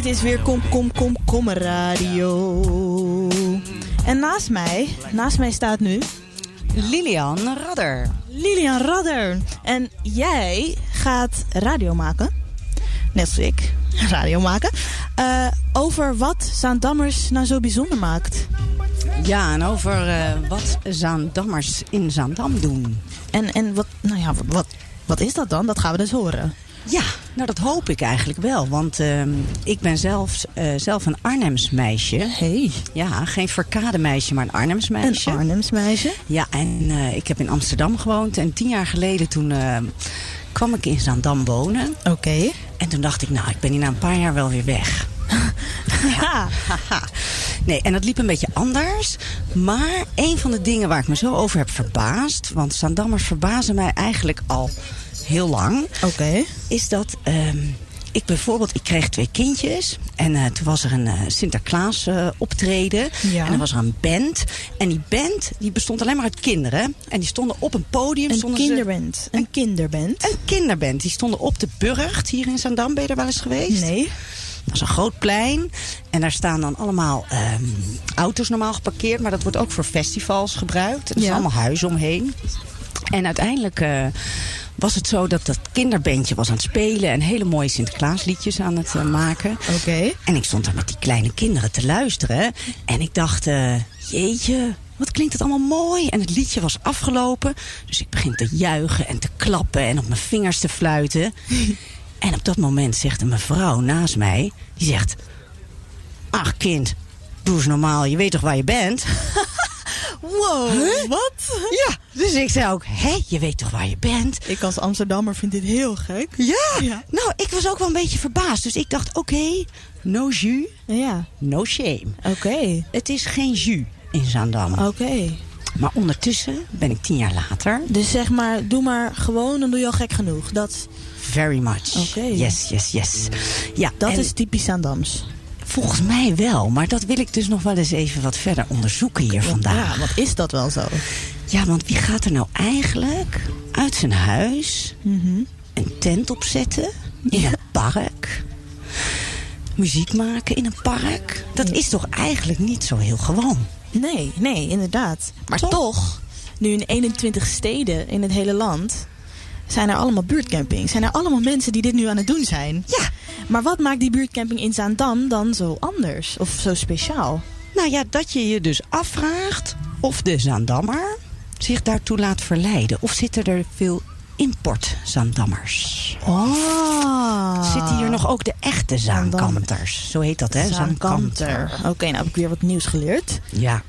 Dit is weer Kom Kom Kom Kom Radio. En naast mij, naast mij staat nu... Lilian Radder. Lilian Radder. En jij gaat radio maken. Net als ik. Radio maken. Uh, over wat Zaandammers nou zo bijzonder maakt. Ja, en over uh, wat Zaandammers in Zaandam doen. En, en wat, nou ja, wat, wat is dat dan? Dat gaan we dus horen. Ja, nou dat hoop ik eigenlijk wel. Want uh, ik ben zelf, uh, zelf een Arnhems meisje. Hey. Ja, geen verkade meisje, maar een Arnhems meisje. Een Arnhems meisje? Ja, en uh, ik heb in Amsterdam gewoond. En tien jaar geleden toen kwam ik in Zaandam wonen. Oké. Okay. En toen dacht ik, nou, ik ben hier na een paar jaar wel weer weg. ja. Nee, en dat liep een beetje anders. Maar een van de dingen waar ik me zo over heb verbaasd... want Zaandammers verbazen mij eigenlijk al heel lang. Oké. Okay. Is dat... Um, ik bijvoorbeeld, ik kreeg twee kindjes. En uh, toen was er een uh, Sinterklaas uh, optreden. Ja. En er was er een band. En die band die bestond alleen maar uit kinderen. En die stonden op een podium. Een kinderband. Ze, een, een kinderband. Een kinderband. Die stonden op de Burgt hier in Zandam. Ben je er wel eens geweest? Nee. Dat is een groot plein. En daar staan dan allemaal um, auto's normaal geparkeerd. Maar dat wordt ook voor festivals gebruikt. Er ja. zijn allemaal huizen omheen. En uiteindelijk was het zo dat dat kinderbandje was aan het spelen... en hele mooie Sinterklaasliedjes aan het uh, maken. Oké. Okay. En ik stond daar met die kleine kinderen te luisteren. En ik dacht, uh, jeetje, wat klinkt het allemaal mooi. En het liedje was afgelopen. Dus ik begin te juichen en te klappen en op mijn vingers te fluiten. en op dat moment zegt een mevrouw naast mij... die zegt, ach kind, doe eens normaal, je weet toch waar je bent... Wow, huh? wat? Ja, dus ik zei ook, hé, je weet toch waar je bent? Ik als Amsterdammer vind dit heel gek. Ja, ja. nou, ik was ook wel een beetje verbaasd. Dus ik dacht, oké, okay, no jus, ja. no shame. Oké. Okay. Het is geen jus in Zaandam. Oké. Okay. Maar ondertussen ben ik tien jaar later. Dus zeg maar, doe maar gewoon, dan doe je al gek genoeg. Dat... Very much. Oké. Yes, yes, yes. Ja, dat en... is typisch Zaandams. Volgens mij wel, maar dat wil ik dus nog wel eens even wat verder onderzoeken hier vandaag. Ja, wat is dat wel zo? Ja, want wie gaat er nou eigenlijk uit zijn huis mm -hmm. een tent opzetten in ja. een park? Muziek maken in een park? Dat is toch eigenlijk niet zo heel gewoon? Nee, nee, inderdaad. Maar toch, toch nu in 21 steden in het hele land zijn er allemaal buurtcampings. Zijn er allemaal mensen die dit nu aan het doen zijn. Ja. Maar wat maakt die buurtcamping in Zaandam dan zo anders? Of zo speciaal? Nou ja, dat je je dus afvraagt of de Zaandammer zich daartoe laat verleiden. Of zitten er veel import-Zaandammers? Oh. Zitten hier nog ook de echte Zaankanters? Zo heet dat, hè? Zaankanter. Oké, okay, nou heb ik weer wat nieuws geleerd. Ja.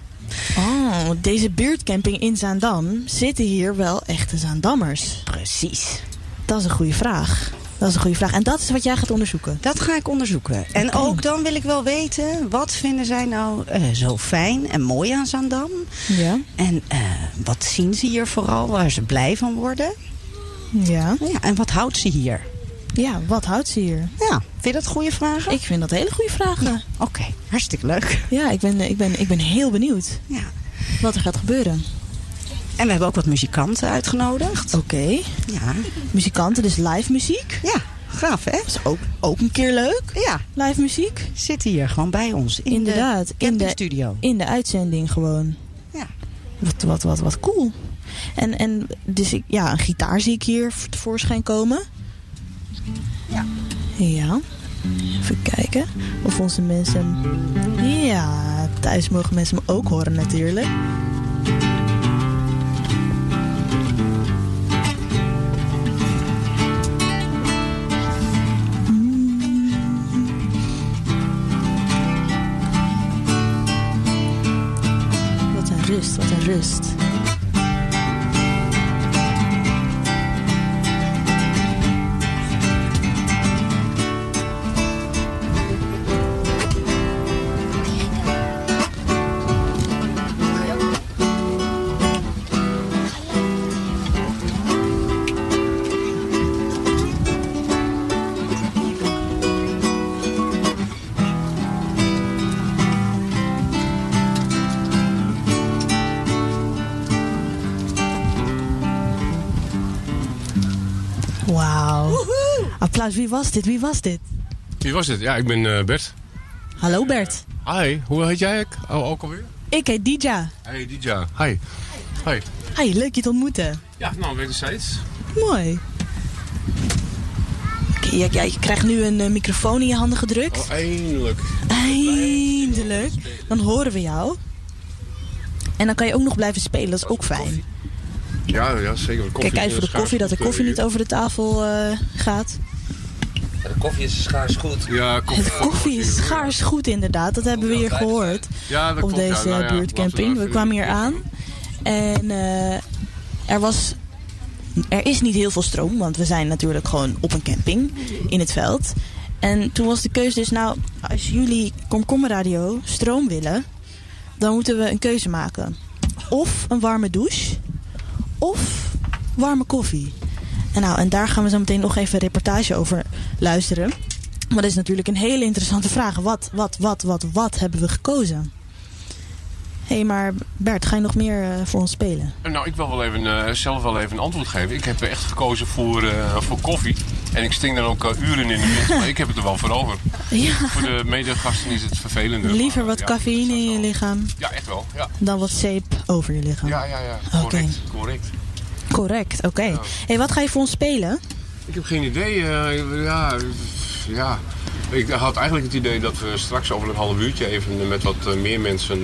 Oh, deze buurtcamping in Zaandam zitten hier wel echte Zaandammers. Precies. Dat is een goede vraag. Dat is een goede vraag. En dat is wat jij gaat onderzoeken? Dat ga ik onderzoeken. En okay. ook dan wil ik wel weten, wat vinden zij nou uh, zo fijn en mooi aan Zaandam? Ja. En uh, wat zien ze hier vooral, waar ze blij van worden? Ja. ja en wat houdt ze hier? Ja, wat houdt ze hier? Ja, vind je dat goede vragen? Ik vind dat hele goede vragen. Ja. Oké, okay. hartstikke leuk. Ja, ik ben, ik, ben, ik ben heel benieuwd ja. wat er gaat gebeuren. En we hebben ook wat muzikanten uitgenodigd. Oké. Okay. Ja. Muzikanten, dus live muziek. Ja, gaaf hè? Dat is ook, ook een keer leuk. Ja. Live muziek. Zitten hier gewoon bij ons. In Inderdaad. De in de studio. In de uitzending gewoon. Ja. Wat, wat, wat, wat cool. En, en dus ik, ja, een gitaar zie ik hier tevoorschijn komen. Ja. Ja. Even kijken of onze mensen... Ja, thuis mogen mensen me ook horen natuurlijk. Wat een rust, wat een rust. Applaus, wie was dit? Wie was dit? Wie was het? Ja, ik ben eh, Bert. Hallo Bert. Hi, hoe heet jij oh, ook alweer? Ik heet Dija. Hey, Dija. Hi. Hi. Hi, leuk je te ontmoeten. Ja, nou, wederzijds. Mooi. Oké, ja, ja, je krijgt nu een eh, microfoon in je handen gedrukt. Oh, eindelijk. Eindelijk. Dan horen we jou. En dan kan je ook nog blijven spelen, dat is ook fijn. Ja, ja, zeker. Koffie Kijk uit voor de koffie, dat de goed, koffie eh, niet over de tafel eh, gaat. De koffie is schaars goed. Ja, koffie, De koffie is schaars goed inderdaad, dat hebben we hier gehoord. Ja, dat op klopt, ja. deze Nou ja, buurtcamping. We kwamen hier aan en eh, er was. Er is niet heel veel stroom, want we zijn natuurlijk gewoon op een camping in het veld. En toen was de keuze dus, nou, als jullie komkommerradio stroom willen, dan moeten we een keuze maken. Of een warme douche, of warme koffie. En, nou, en daar gaan we zo meteen nog even een reportage over luisteren. Maar dat is natuurlijk een hele interessante vraag. Wat, wat, wat, wat, wat hebben we gekozen? Hé, hey, maar Bert, ga je nog meer eh, voor ons spelen? Nou, ik wil wel even, eh, zelf wel even een antwoord geven. Ik heb echt gekozen voor, eh, voor koffie. En ik sting dan ook uren in de wind, maar ik heb het er wel voor over. Ja, Voor de medegasten is het vervelender. liever wat ja, cafeïne in je lichaam Ja, echt wel. Ja, dan wat zeep over je lichaam. ja, ja. ja. Correct, correct. Correct, oké. Ja. hey, wat ga je voor ons spelen? Ik heb geen idee. ja, ja. Ik had eigenlijk het idee dat we straks over een half uurtje even met wat meer mensen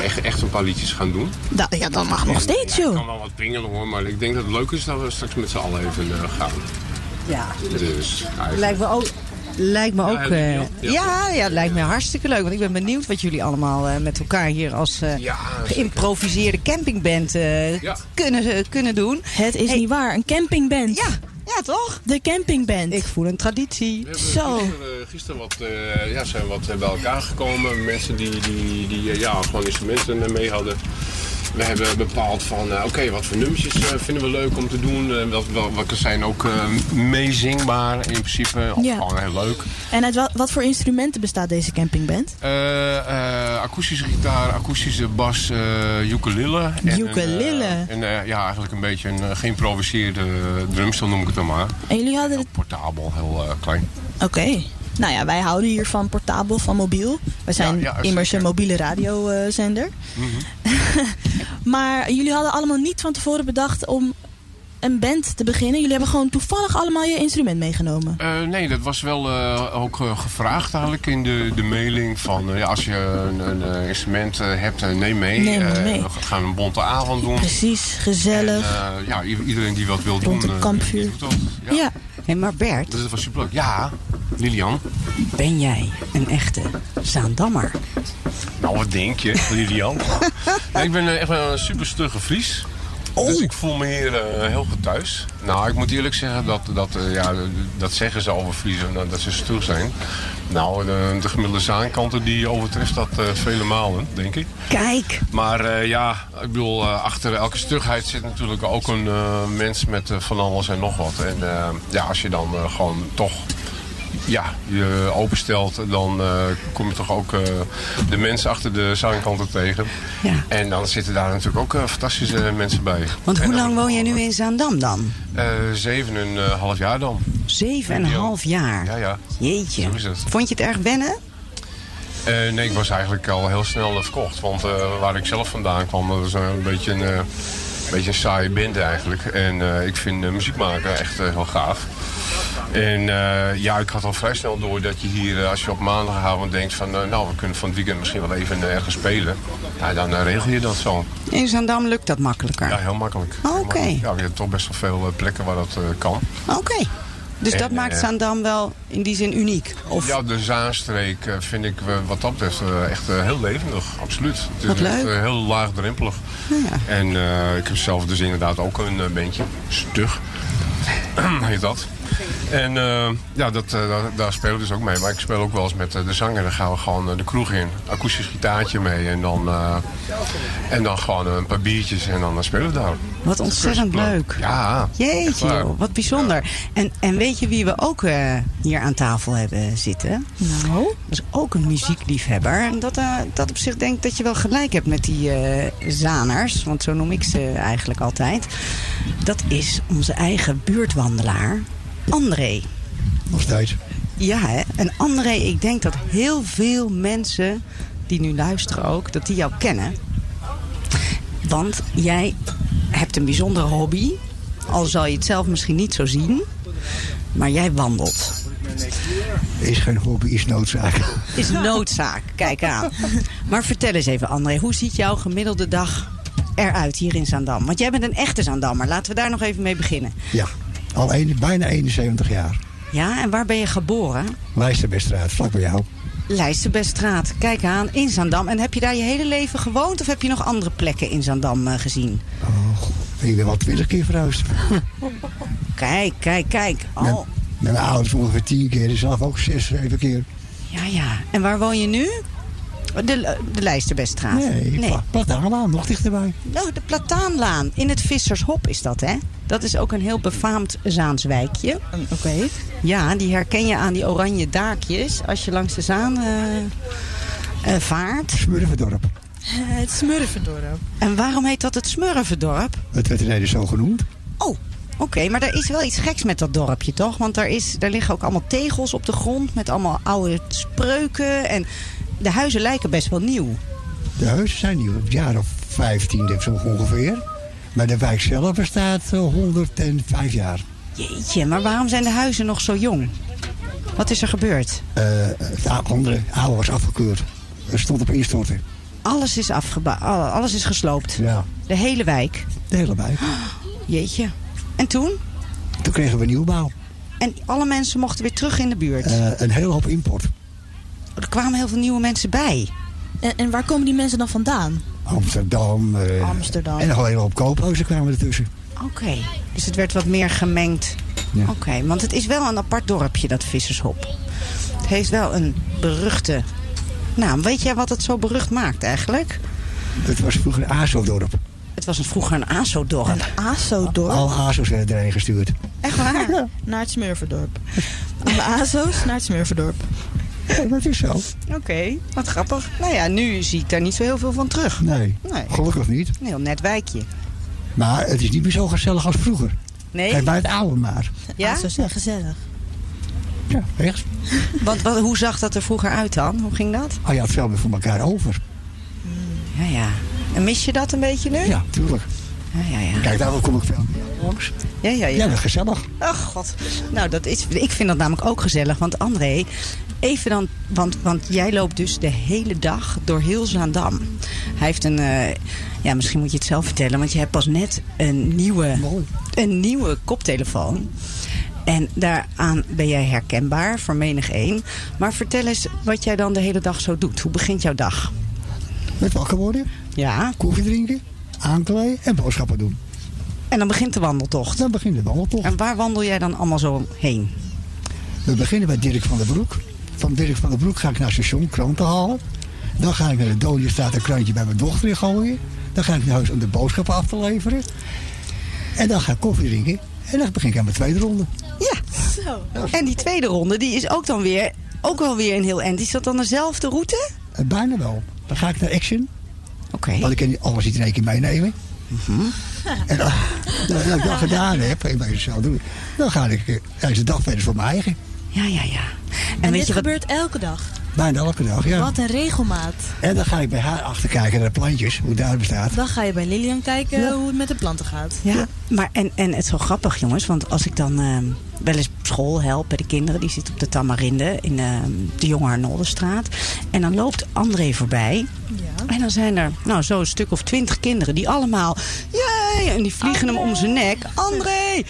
echt, echt een paar liedjes gaan doen. Da ja, dat mag nog steeds, Ik kan joh. wel wat pingelen hoor, maar ik denk dat het leuk is dat we straks met z'n allen even eh, gaan. Ja, Dus, eigenlijk- lijkt me ook... Lijkt me ook... eh. Ja. ja, ja, het lijkt me hartstikke leuk. Want ik ben benieuwd wat jullie allemaal eh, met elkaar hier als eh, Ja, geïmproviseerde campingband eh, Ja. kunnen, eh, kunnen doen. Het is Hey. niet waar, een campingband. Ja, ja toch? De campingband. Ik voel een traditie. We hebben Zo. Gisteren, gisteren wat, eh, ja, zijn wat eh, bij elkaar gekomen. Mensen die, die, die eh, ja, gewoon instrumenten eh, mee hadden. We hebben bepaald van, eh, oké, wat voor nummertjes eh, vinden we leuk om te doen. Eh, wat, zijn ook meezingbaar in principe. Of Ja. gewoon heel leuk. En uit wat, wat voor instrumenten bestaat deze campingband? Akoestische gitaar, akoestische bas, ukulele. En Ukulele? En ja, eigenlijk een beetje een geïmproviseerde drumstel noem ik het dan maar. En jullie hadden het... Portabel, heel klein. Oké. Nou ja, wij houden hier van portabel, van mobiel. Wij zijn Ja, ja, immers een mobiele radiozender. maar jullie hadden allemaal niet van tevoren bedacht om een band te beginnen. Jullie hebben gewoon toevallig allemaal je instrument meegenomen. Eh, nee, dat was wel eh, ook eh, gevraagd eigenlijk in de, de mailing van ja, als je een, een instrument hebt, neem mee. Neem Eh, mee. we gaan een bonte avond doen. Precies, gezellig. En, ja, iedereen die wat wil Rond doen. een kampvuur. die doet dat. Ja. ja. Hé, maar Bert, Dus dat was superleuk. Ja, Lilian. ben jij een echte Zaandammer? Nou, wat denk je, Lilian? Nee, ik ben echt wel een super stugge Fries. Dus ik voel me hier eh, heel goed thuis. Nou, ik moet eerlijk zeggen dat, dat, eh, ja, dat zeggen ze over Friesen, nou, dat ze stug zijn. Nou, de, de gemiddelde zaankanten die overtreft dat eh, vele malen, denk ik. Kijk, Maar ja, ik bedoel, achter elke stugheid zit natuurlijk ook een mens met van alles en nog wat. En ja, als je dan gewoon toch ja, je openstelt, dan eh, kom je toch ook eh, de mensen achter de zaankanten tegen. Ja. En dan zitten daar natuurlijk ook eh, fantastische mensen bij. want hoe lang woon jij nu in Zaandam dan? Zeven en een half jaar dan. Zeven en een half jaar. Ja, ja. Jeetje. Zo is het. Vond je het erg wennen? Nee, ik was eigenlijk al heel snel verkocht. Want waar ik zelf vandaan kwam, dat was een beetje een, beetje een saaie band eigenlijk. En ik vind muziek maken echt heel gaaf. En eh, ja, ik had al vrij snel door dat je hier, eh, als je op maandagavond denkt van... eh, nou, we kunnen van het weekend misschien wel even ergens spelen. Ja, dan regel je dat zo. In Zaandam lukt dat makkelijker. Ja, heel makkelijk. Oh, oké. Ja, we hebben toch best wel veel plekken waar dat kan. Oké. Dus En, dat maakt Zaandam wel in die zin uniek? Of Ja, de Zaanstreek vind ik wat dat betreft echt heel levendig. Absoluut. Het is Wat echt leuk. eh, heel laagdrempelig. Ja. En ik heb zelf dus inderdaad ook een bandje. Stug. heet dat. En eh, ja, dat, eh, daar, daar speel ik dus ook mee. Maar ik speel ook wel eens met eh, de zanger. Dan gaan we gewoon de kroeg in. Akoestisch gitaartje mee. En dan, eh, en dan gewoon een paar biertjes. En dan spelen we daar. wat ontzettend leuk. Ja. Jeetje, wat bijzonder. En, en weet je wie we ook eh, hier aan tafel hebben zitten? Nou, Dat is ook een muziekliefhebber. En dat, eh, dat op zich denk ik dat je wel gelijk hebt met die eh, zaners. Want zo noem ik ze eigenlijk altijd. Dat is onze eigen buurtwandelaar, André. Nog steeds. Ja, hè? En André, ik denk dat heel veel mensen die nu luisteren ook, dat die jou kennen. Want jij hebt een bijzondere hobby. Al zal je het zelf misschien niet zo zien. Maar jij wandelt. Is geen hobby, is noodzaak. Is noodzaak, kijk aan. Maar vertel eens even, André, hoe ziet jouw gemiddelde dag eruit hier in Zaandam? Want jij bent een echte Zaandammer. Laten we daar nog even mee beginnen. Ja, al een, bijna 71 jaar. Ja, en waar ben je geboren? Lijsterbestraat, vlak bij jou. Lijsterbestraat, kijk aan, in Zaandam. En heb je daar je hele leven gewoond of heb je nog andere plekken in Zaandam eh, gezien? Oh, ik ben wel twintig keer verhuisd. Kijk, kijk, kijk. Met, Oh, met mijn ouders ongeveer tien keer, dus zelf ook zes, zeven keer. ja, ja. En waar woon je nu? De, de Lijsterbestraat? Nee, nee. Pla- Plataanlaan, nog dichterbij. Oh, de Plataanlaan. In het Vissershop is dat, hè? Dat is ook een heel befaamd Zaans wijkje. Oké. Ja, die herken je aan die oranje daakjes als je langs de Zaan eh, eh, vaart. Smurfendorp. Het Smurfendorp. En waarom heet dat het Smurfendorp? Het werd ineens zo genoemd. Oh, oké, maar er is wel iets geks met dat dorpje, toch? Want daar, is, daar liggen ook allemaal tegels op de grond met allemaal oude spreuken. En de huizen lijken best wel nieuw. De huizen zijn nieuw, het jaar of 15 denk ik zo ongeveer. Maar de wijk zelf bestaat eh, 105 jaar. Jeetje, maar waarom zijn de huizen nog zo jong? Wat is er gebeurd? Eh, het andere oude was afgekeurd. Het stond op instorten. Alles is alles is gesloopt. Ja, De hele wijk. de hele wijk. Jeetje. En toen? Toen kregen we nieuwbouw. En alle mensen mochten weer terug in de buurt. Eh, een hele hoop import. Er kwamen heel veel nieuwe mensen bij. En, en waar komen die mensen dan vandaan? Amsterdam. eh, Amsterdam. En nog een hele hoop koophuizen kwamen ertussen. Oké, dus het werd wat meer gemengd. Ja. Oké, want het is wel een apart dorpje, dat Vissershop. Het heeft wel een beruchte naam. Weet jij wat het zo berucht maakt eigenlijk? Het was vroeger een ASO-dorp. Het was een, vroeger een ASO-dorp. Een ASO-dorp. Al ASO's werden erheen gestuurd. Echt waar? Naar het Smurfendorp. Van de ASO's naar het Smurfendorp. Ja, dat is zo. Oké, wat grappig. Nou ja, nu zie ik daar niet zo heel veel van terug. Nee, Nee. gelukkig niet. Een heel net wijkje. Maar het is niet meer zo gezellig als vroeger. Nee? Kijk bij het oude maar. Ja? ASO's zijn gezellig. Ja, echt. Want wat, hoe zag dat er vroeger uit dan? Hoe ging dat? Oh, je had veel meer voor elkaar over. Ja, ja. En mis je dat een beetje nu? Ja, tuurlijk. Ja, ja, ja. Kijk, daar kom ik veel meer langs. Ja, ja, Ja, ja. dat is gezellig. Ach, god. Nou, dat is, ik vind dat namelijk ook gezellig. Want André, even dan... Want, want jij loopt dus de hele dag door heel Zaandam. Hij heeft een... eh, ja, misschien moet je het zelf vertellen. Want je hebt pas net een nieuwe, een nieuwe koptelefoon. En daaraan ben jij herkenbaar voor menig één. Maar vertel eens wat jij dan de hele dag zo doet. Hoe begint jouw dag? Met wakker worden, Ja, koffie drinken, aankleden en boodschappen doen. en dan begint de wandeltocht. Dan begint de wandeltocht. En waar wandel jij dan allemaal zo heen? We beginnen bij Dirk van der Broek. Van Dirk van der Broek ga ik naar het station kranten halen. Dan ga ik naar de Dodjestraat een krantje bij mijn dochter in gooien. Dan ga ik naar huis om de boodschappen af te leveren. En dan ga ik koffie drinken. En dan begin ik aan mijn tweede ronde. Ja, Zo. En die tweede ronde, die is ook dan weer, ook wel weer een heel eind. Is dat dan dezelfde route? Eh, bijna wel. Dan ga ik naar Action. Oké. Want ik kan niet alles niet in één keer meenemen. En dan, dat ik dat gedaan heb, ik doen, dan ga ik eh, tijdens de dag verder voor mijn eigen. Ja, ja, ja. En, En weet dit je wat? gebeurt elke dag. Bijna elke dag, ja. Wat een regelmaat. En dan ga ik bij haar achter kijken naar de plantjes, hoe het daar bestaat. Dan ga je bij Lilian kijken Ja. hoe het met de planten gaat. Ja, maar en, en het is zo grappig, jongens. Want als ik dan ehm, wel eens op school help bij de kinderen, die zitten op de Tamarinde in ehm, de Jonge Arnoldenstraat. En dan loopt André voorbij. Ja. En dan zijn er nou, zo een stuk of twintig kinderen die allemaal... Jee! En die vliegen hem om zijn nek. André!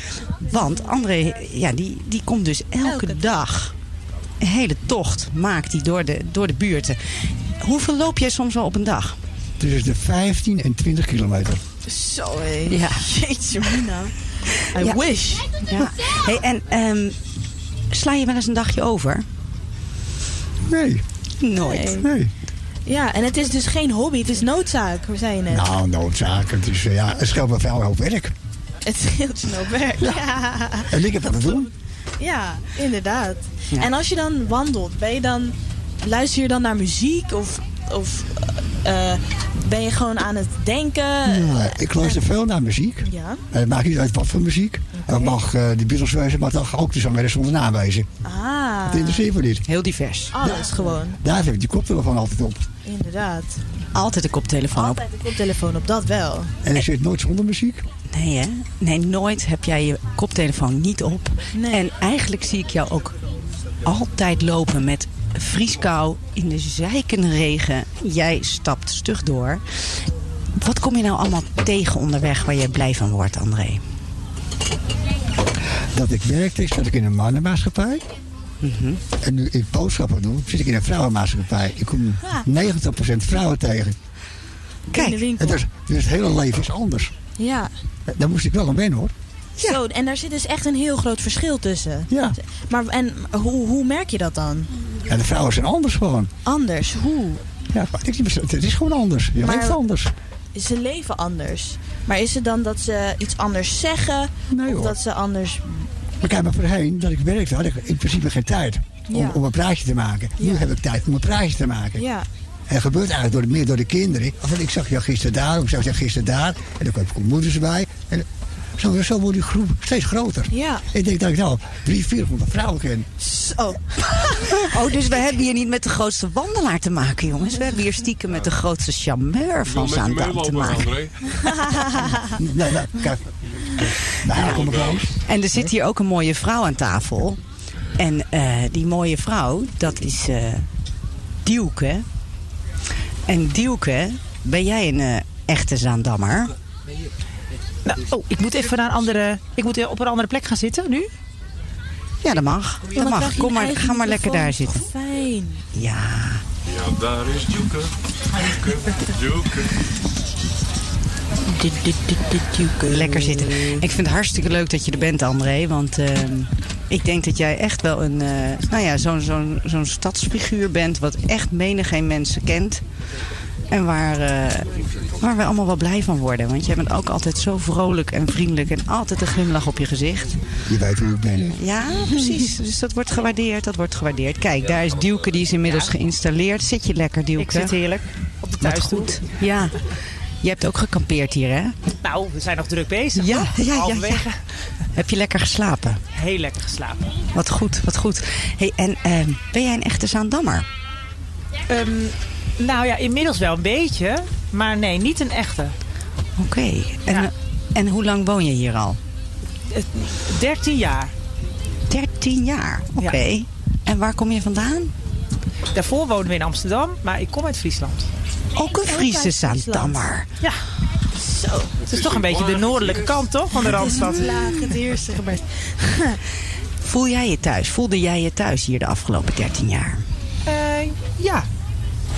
Want André, ja, die, die komt dus elke, Elke dag... een hele tocht maakt hij door de, door de buurten. Hoeveel loop jij soms al op een dag? Tussen de 15 en 20 kilometer. Zo hé. Ja. Jeetje mina. I Ja. wish. Ja. Hey, en ehm, sla je wel eens een dagje over? Nee, Nooit. Nee. nee. Ja, en het is dus geen hobby, het is noodzaak. We zei je net. Nou, noodzaak. Het, is, eh, ja, het scheelt me veel hoop werk. Het scheelt je nou werk. Ja. En ik heb dat te doen. Ja, inderdaad. Ja. En als je dan wandelt, ben je dan, luister je dan naar muziek of, of eh, ben je gewoon aan het denken? Ja, ik luister veel naar muziek. Ja. Het maakt niet uit wat voor muziek. Het mag eh, de Beatles wezen, maar het mag ook de zangeres zonder naam wezen. Ah. Dat interesseert me niet. Heel divers. Alles gewoon. Daar heb ik die koptelefoon altijd op. Inderdaad. Altijd de koptelefoon op. Altijd de koptelefoon op, dat wel. En ik zit nooit zonder muziek. Nee, hè? Nee, nooit heb jij je koptelefoon niet op. Nee. En eigenlijk zie ik jou ook altijd lopen met vrieskou in de zijkende regen. Jij stapt stug door. Wat kom je nou allemaal tegen onderweg waar je blij van wordt, André? Dat ik werkte, zat ik in een mannenmaatschappij. En nu ik boodschappen doe, zit ik in een vrouwenmaatschappij. Ik kom Ja. 90% vrouwen tegen. In de Kijk, winkel. En dus, dus het hele leven is anders. Ja. Daar moest ik wel aan wennen hoor. Zo, en daar zit dus echt een heel groot verschil tussen. Ja. Maar en hoe, hoe merk je dat dan? En de vrouwen zijn anders gewoon. Anders, hoe? Ja, het, is, het is gewoon anders. Je Maar- leeft anders. Ze leven anders. Maar is het dan dat ze iets anders zeggen? Nee, of hoor. dat ze anders... Maar kijk maar voorheen, dat ik werkte, had ik in principe geen tijd om, Ja. om een praatje te maken. Nu heb ik tijd om een praatje te maken. Ja. En dat gebeurt eigenlijk door, meer door de kinderen. Of ik zag je gisteren daar, of ik zag je gisteren daar. En dan komen moeders erbij. En zo, zo wordt die groep steeds groter. Ja. Ik denk dat ik nou drie, vierhonderd vrouwen ken. Zo. oh, dus we hebben hier niet met de grootste wandelaar te maken, jongens. We hebben hier stiekem met de grootste charmeur van Zaandam te maken. André. Nee, nou, kijk. Nou, kom ik langs. En er zit hier ook een mooie vrouw aan tafel. En eh, die mooie vrouw, dat is eh Dielke. En Dielke, ben jij een eh, echte Zaandammer? Nou, oh, ik moet even naar een andere. Ik moet op een andere plek gaan zitten nu. Ja, dat mag. Dat mag. Kom maar, ga maar lekker daar zitten. Fijn. Ja. Ja, daar is Joeke. Joeke, Joeke. Lekker zitten. Ik vind het hartstikke leuk dat je er bent, André. Want eh, ik denk dat jij echt wel een, eh, nou ja, zo'n zo'n zo'n stadsfiguur bent. Wat echt menigeen mensen kent. En waar, eh, waar we allemaal wel blij van worden. Want jij bent ook altijd zo vrolijk en vriendelijk. En altijd een glimlach op je gezicht. Je weet hoe ik ben. Ja, precies. Dus dat wordt gewaardeerd. Dat wordt gewaardeerd. Kijk, daar is Dielke. Die is inmiddels geïnstalleerd. Zit je lekker, Dielke? Ik zit heerlijk op de thuisstoel. goed. Ja. Je hebt ook gekampeerd hier, hè? Nou, we zijn nog druk bezig. Ja, ja, ja. Heb je lekker geslapen? Heel lekker geslapen. Wat goed, wat goed. Hey, en ehm, ben jij een echte Zaandammer? Ehm, nou ja, inmiddels wel een beetje. Maar nee, niet een echte. Oké. En, Ja. eh, en hoe lang woon je hier al? 13 jaar. 13 jaar. Oké. En waar kom je vandaan? Daarvoor woonden we in Amsterdam, maar ik kom uit Friesland. Ook een Friese. Zaandammer. Ja. Zo. Het is toch een beetje de noordelijke kant, toch? Van de Randstad. Laag het. Voel jij je thuis? Voelde jij je thuis hier de afgelopen 13 jaar? Eh, ja.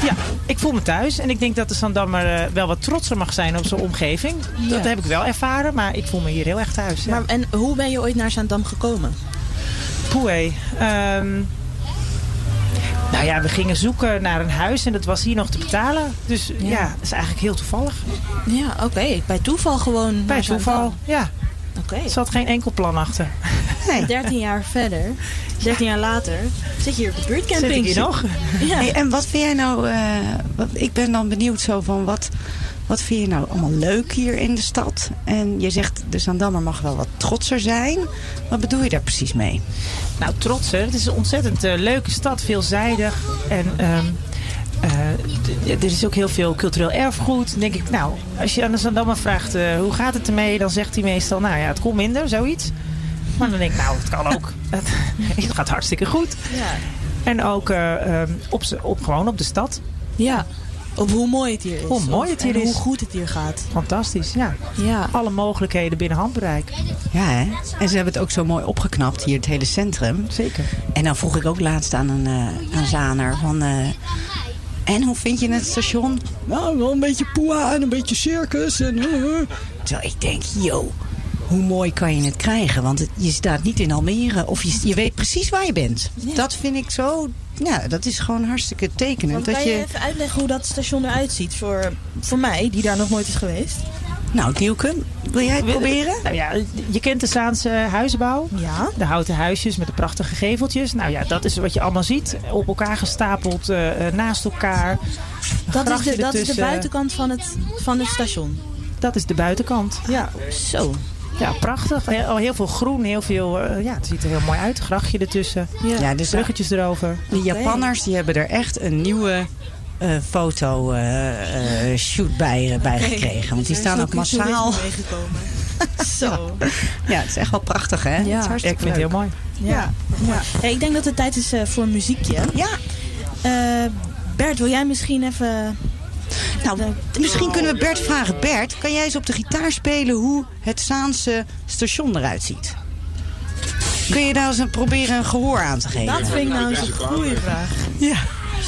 Ja, ik voel me thuis. En ik denk dat de Zandammer eh, wel wat trotser mag zijn op zijn omgeving. Dat heb ik wel ervaren, maar ik voel me hier heel erg thuis. Ja. Maar, en hoe ben je ooit naar Zaandam gekomen? Poeh, ehm, nou ja, we gingen zoeken naar een huis en dat was hier nog te betalen. Dus ja, dat is eigenlijk heel toevallig. Ja, oké. Bij toeval gewoon Bij toeval, ja. Oké. Er zat geen enkel plan achter. Nee. 13 jaar verder, 13 jaar later, zit je hier op de Zit buurtcamping. ik hier nog? Ja. Hey, en wat vind jij nou... eh, wat, ik ben dan benieuwd zo van wat... Wat vind je nou allemaal leuk hier in de stad? En je zegt de Zaandammer mag wel wat trotser zijn. Wat bedoel je daar precies mee? Nou, trots hè. Het is een ontzettend eh, leuke stad, veelzijdig. En ehm, eh, er is ook heel veel cultureel erfgoed. Dan denk ik, nou, als je aan de Zandammer vraagt eh, hoe gaat het ermee, dan zegt hij meestal, nou ja, het komt minder, zoiets. Maar dan denk ik, nou, het kan ook. Het, het gaat hartstikke goed. Ja. En ook eh, ehm, op, gewoon op de stad. ja. Op hoe mooi het hier is. Hoe mooi het hier en is. hoe goed het hier gaat. Fantastisch, ja. Ja. Alle mogelijkheden binnen handbereik. Ja, hè? En ze hebben het ook zo mooi opgeknapt, hier het hele centrum. Zeker. En dan vroeg ik ook laatst aan een eh aan Zaner van... eh, en hoe vind je het station? Nou, wel een beetje poeha en een beetje circus. En, eh. Terwijl ik denk, yo, hoe mooi kan je het krijgen? Want het- je staat niet in Almere of je, je weet precies waar je bent. Dat vind ik zo... Ja, dat is gewoon hartstikke tekenend. Want Dat kan je je, even uitleggen hoe dat station eruit ziet voor, voor mij, die daar nog nooit is geweest? nou, Dielke, wil jij het proberen? Nou ja, je kent de Zaanse huisbouw. Ja. De houten huisjes met de prachtige geveltjes. Nou ja, dat is wat je allemaal ziet. Op elkaar gestapeld, eh, eh, naast elkaar. Dat is, de, dat is de buitenkant van het, van het station. Dat is de buitenkant. Ja. Zo. Ja, prachtig. Heel, al heel veel groen, heel veel... eh, ja, het ziet er heel mooi uit. Grachtje ertussen. Ja, dus Bruggetjes erover. de Japanners die hebben er echt een nieuwe eh, foto eh, eh, shoot bij, eh, bij gekregen. Want die staan ook massaal. meegekomen. Zo. Ja, het is echt wel prachtig hè? Het is Ja, ik vind het heel mooi. Ja. ja. Hey, ik denk dat het tijd is eh, voor muziekje. Ja, Eh, Bert, wil jij misschien even... nou, misschien kunnen we Bert vragen. Bert, kan jij eens op de gitaar spelen hoe het Zaanse station eruit ziet? Kun je daar eens een, proberen een gehoor aan te geven? Dat vind ik nou eens een goede vraag. Ja,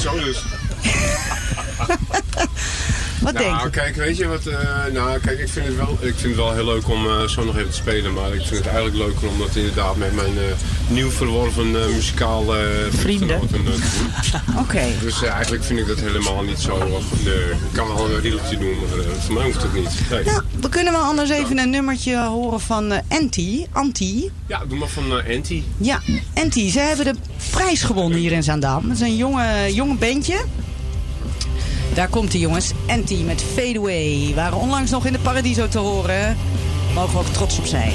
Zo dus. wat denk Nou, je? kijk, weet je wat? eh, nou, kijk, ik vind, het wel, ik vind het wel heel leuk om eh, zo nog even te spelen. Maar ik vind het eigenlijk leuker om dat inderdaad met mijn eh, nieuw verworven muzikaal eh, Vrienden. te doen. Oké. Dus eigenlijk vind ik dat helemaal niet zo. nee, ik kan wel een riedeltje doen, maar voor mij hoeft het niet. Nee. Nou, we kunnen wel anders even een nummertje horen van Anti. Anti. Ja, doe maar van Anti. Ja, Anti. Ze hebben de prijs gewonnen hier in Zaandam. Het is een jonge, jonge bandje. Daar komt de jongens. Anti met Fade Away. Waren onlangs nog in de Paradiso te horen. Mogen we ook trots op zijn.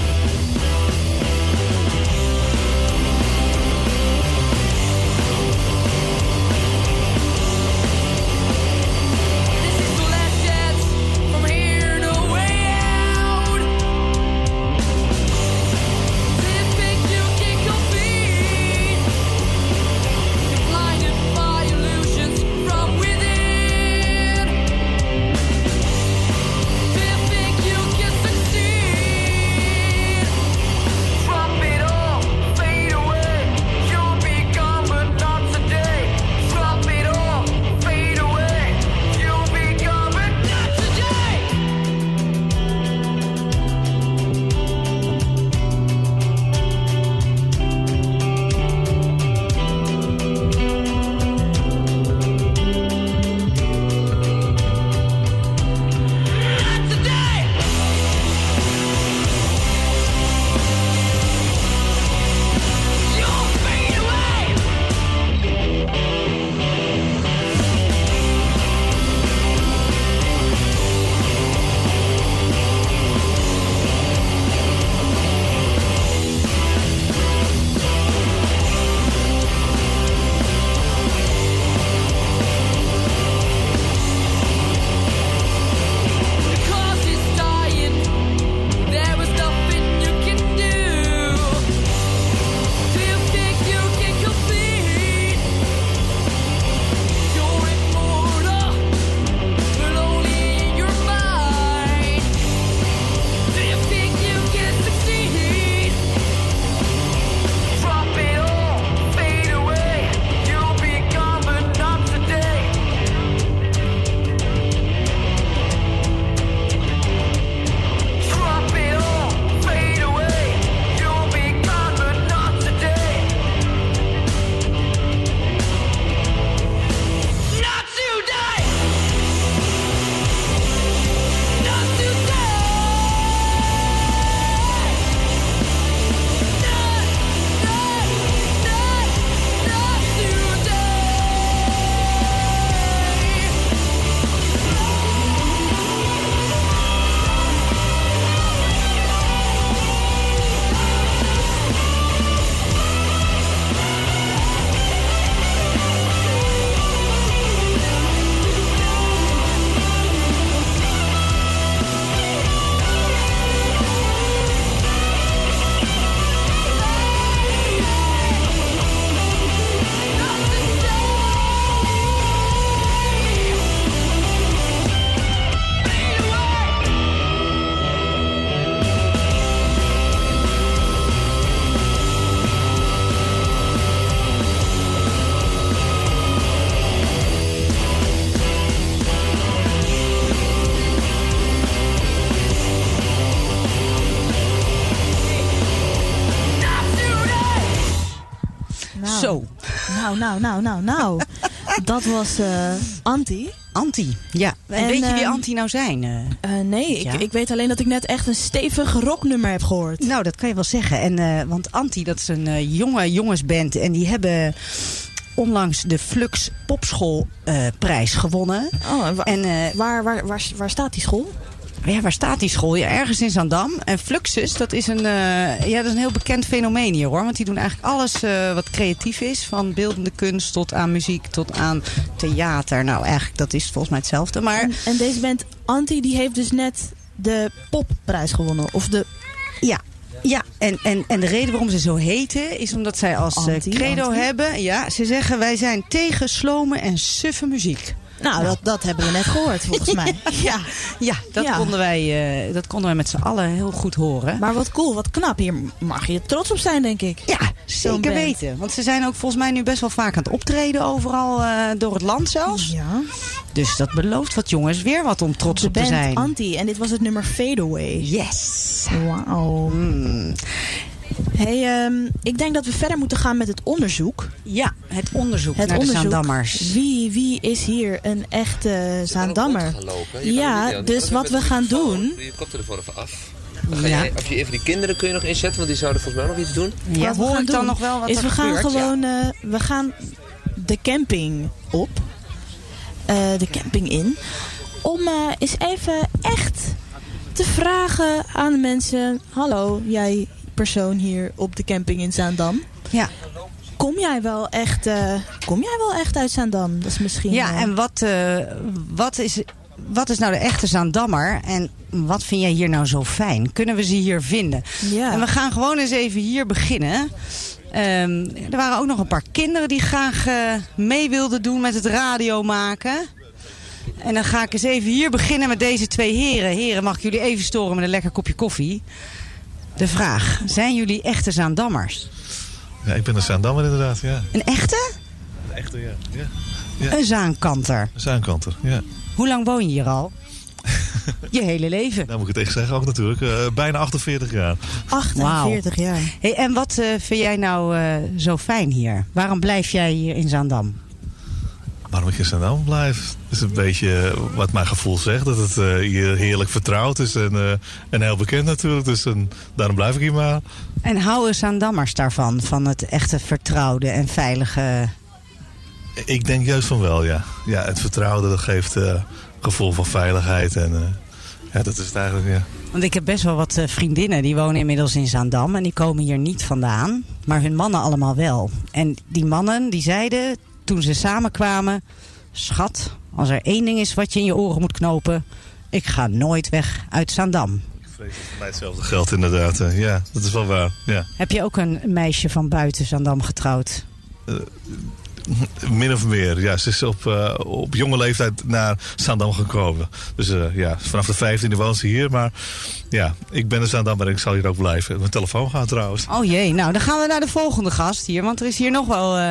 Nou, nou, nou, nou, nou. Dat was eh, Anti. Anti. Ja, en, En, weet je wie ehm, Anti nou zijn? eh? Eh, nee, Ja. ik, ik weet alleen dat ik net echt een stevig rocknummer heb gehoord. Nou, dat kan je wel zeggen. En, want Anti, dat is een jonge jongensband. En die hebben onlangs de Flux Popschoolprijs gewonnen. Oh, en wa- En waar, waar, waar, waar staat die school? Ja, waar staat die school? Ja, ergens in Zandam. En Fluxus, dat is een, eh, ja, dat is een heel bekend fenomeen hier hoor. Want die doen eigenlijk alles eh, wat creatief is. Van beeldende kunst tot aan muziek tot aan theater. Nou, eigenlijk dat is volgens mij hetzelfde. Maar En, en deze band Anti die heeft dus net de popprijs gewonnen. Of de Ja, ja. En, en, en de reden waarom ze zo heten is omdat zij als eh, Anti, credo anti. hebben. Ja, ze zeggen wij zijn tegen slomen en suffe muziek. Nou, dat, dat hebben we net gehoord volgens mij. Ja, ja, dat, Ja. Konden wij, eh, dat konden wij met z'n allen heel goed horen. Maar wat cool, wat knap. Hier mag je trots op zijn, denk ik. Ja, zeker weten. Want ze zijn ook volgens mij nu best wel vaak aan het optreden overal eh, door het land zelfs. Ja. Dus dat belooft wat jongens weer wat om trots op te zijn. Anti. En dit was het nummer Fade Away. Yes. Wauw. Mm. Hey, ehm, ik denk dat we verder moeten gaan met het onderzoek. Ja, het onderzoek Het naar onderzoek. de Zaandammers. Wie, wie is hier een echte Zaandammer? Ja, dus wat we gaan doen- Doe je koptelefoon even af. Dan ga Ja. jij, of je even die kinderen kun je nog inzetten, want die zouden volgens mij nog iets doen. Ja, Wat we hoor ik dan doen nog wel wat is er we gaan gebeurt? gewoon, eh, we gaan de camping op, Eh, de camping in, om eh, eens even echt te vragen aan de mensen: hallo, jij persoon hier op de camping in Zaandam. Ja. Kom jij wel echt, eh, kom jij wel echt uit Zaandam? Dat is misschien. Ja, eh, en wat, eh, wat, is, wat is nou de echte Zaandammer? En wat vind jij hier nou zo fijn? Kunnen we ze hier vinden? ja. En we gaan gewoon eens even hier beginnen. Ehm, er waren ook nog een paar kinderen die graag mee wilden doen met het radio maken. En dan ga ik eens even hier beginnen met deze twee heren. Heren, mag ik jullie even storen met een lekker kopje koffie? De vraag, zijn jullie echte Zaandammers? Ja, ik ben een Zaandammer inderdaad, ja. Een echte? Een echte, ja. ja. Ja. Een Zaankanter. Een Zaankanter, ja. Hoe lang woon je hier al? Je hele leven. Nou moet ik het echt zeggen ook natuurlijk. eh, bijna 48 jaar. 48 jaar. Hey, en wat eh, vind jij nou eh, zo fijn hier? Waarom blijf jij hier in Zaandam? Waarom ik in Zaandam blijf? is een beetje wat mijn gevoel zegt. Dat het eh, hier heerlijk vertrouwd is en, eh, en heel bekend natuurlijk. Dus en, daarom blijf ik hier maar. En houden Zaandammers daarvan? Van het echte vertrouwde en veilige... Ik denk juist van wel, ja. Ja, het vertrouwde dat geeft eh, een gevoel van veiligheid. En eh, ja, dat is het eigenlijk, ja. Want ik heb best wel wat eh, vriendinnen die wonen inmiddels in Zaandam. En die komen hier niet vandaan. Maar hun mannen allemaal wel. En die mannen die zeiden toen ze samenkwamen... Schat, als er één ding is wat je in je oren moet knopen... Ik ga nooit weg uit Zaandam. Ik vrees dat voor mij hetzelfde geldt inderdaad. eh, ja, dat is wel waar, ja. Heb je ook een meisje van buiten Zaandam getrouwd? Min of meer. Ja, ze is op, eh, op jonge leeftijd naar Zaandam gekomen. Dus eh, ja, vanaf de 15e woont ze hier. Maar ja, ik ben in Zaandam en ik zal hier ook blijven. Mijn telefoon gaat trouwens. Oh jee, nou dan gaan we naar de volgende gast hier. Want er is hier nog wel, eh,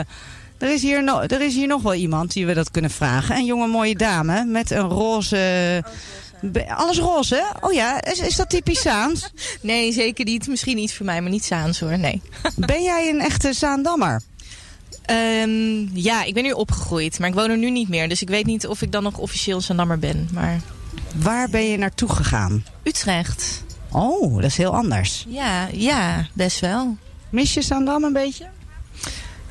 er is hier no- er is hier nog wel iemand die we dat kunnen vragen. Een jonge mooie dame met een roze... Alles roze? Oh ja, is, is dat typisch Zaans? Nee, zeker niet. Misschien iets voor mij, maar niet Zaans hoor. Nee. Ben jij een echte Zaandammer? Ehm, ja, ik ben nu opgegroeid, maar ik woon er nu niet meer. Dus ik weet niet of ik dan nog officieel Zaandammer ben. Maar Waar ben je naartoe gegaan? Utrecht. Oh, dat is heel anders. Ja, ja, best wel. Mis je Zaandam een beetje?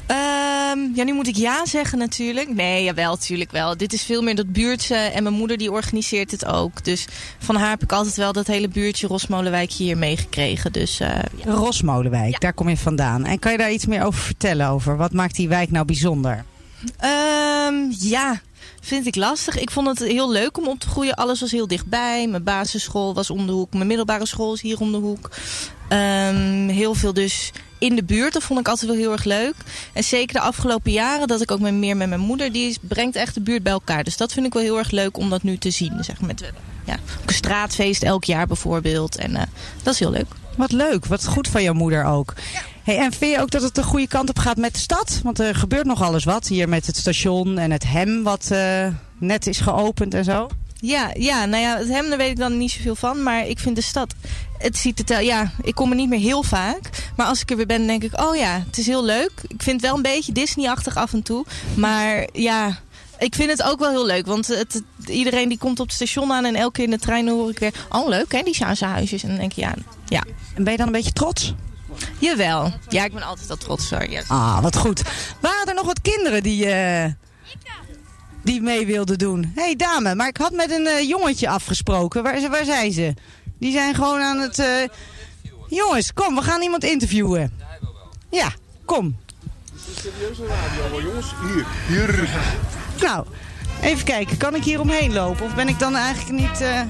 Ehm, ja, nu moet ik ja zeggen natuurlijk. Nee, jawel, natuurlijk wel. Dit is veel meer dat buurtje en mijn moeder die organiseert het ook. Dus van haar heb ik altijd wel dat hele buurtje Rosmolenwijk hier meegekregen. Dus eh, ja. Rosmolenwijk, Ja. daar kom je vandaan. En kan je daar iets meer over vertellen? Over wat maakt die wijk nou bijzonder? Ehm, ja, vind ik lastig. Ik vond het heel leuk om op te groeien. Alles was heel dichtbij. Mijn basisschool was om de hoek. Mijn middelbare school is hier om de hoek. Ehm, heel veel dus in de buurt. Dat vond ik altijd wel heel erg leuk. En zeker de afgelopen jaren dat ik ook meer met mijn moeder... die brengt echt de buurt bij elkaar. Dus dat vind ik wel heel erg leuk om dat nu te zien. Zeg, maar. met ja, ook een straatfeest elk jaar bijvoorbeeld. En eh, dat is heel leuk. Wat leuk, wat goed van jouw moeder ook. Hey, en vind je ook dat het de goede kant op gaat met de stad? Want er gebeurt nog alles wat hier met het station en het hem wat eh, net is geopend en zo. Ja, ja, nou ja, het hem daar weet ik dan niet zoveel van. Maar ik vind de stad, het ziet het, ja, ik kom er niet meer heel vaak. Maar als ik er weer ben, denk ik, oh ja, het is heel leuk. Ik vind het wel een beetje Disney-achtig af en toe. Maar ja, ik vind het ook wel heel leuk. Want het, het- iedereen die komt op het station aan en elke keer in de trein hoor ik weer... Oh, leuk hè, die Sjaanse huisjes. En dan denk je, ja, ja, En ben je dan een beetje trots? jawel. Ja, ik ben altijd al trots. Sorry. Ja. Ah, wat goed. Waren er nog wat kinderen die... eh, die mee wilde doen. Hé hey, dame, maar ik had met een eh, jongetje afgesproken. Waar, waar zijn ze? Die zijn gewoon aan het... eh, Jongens, kom, we gaan iemand interviewen. Ja, kom. Serieuze radio jongens. Hier, hier. Nou, even kijken. Kan ik hier omheen lopen? Of ben ik dan eigenlijk niet... eh,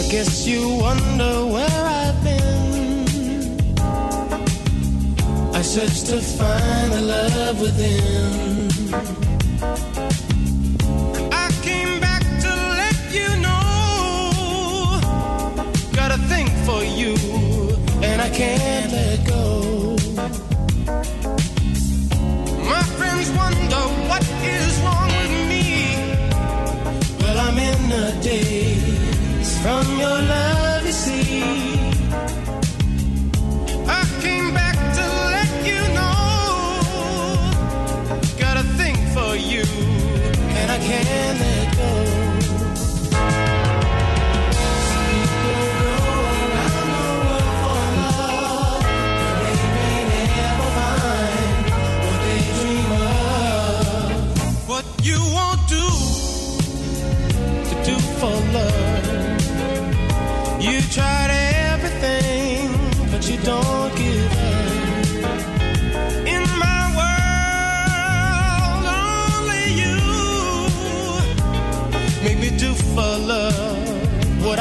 I guess you wonder where I've been. I searched to find the love within. I came back to let you know. Got a thing for you, and I can't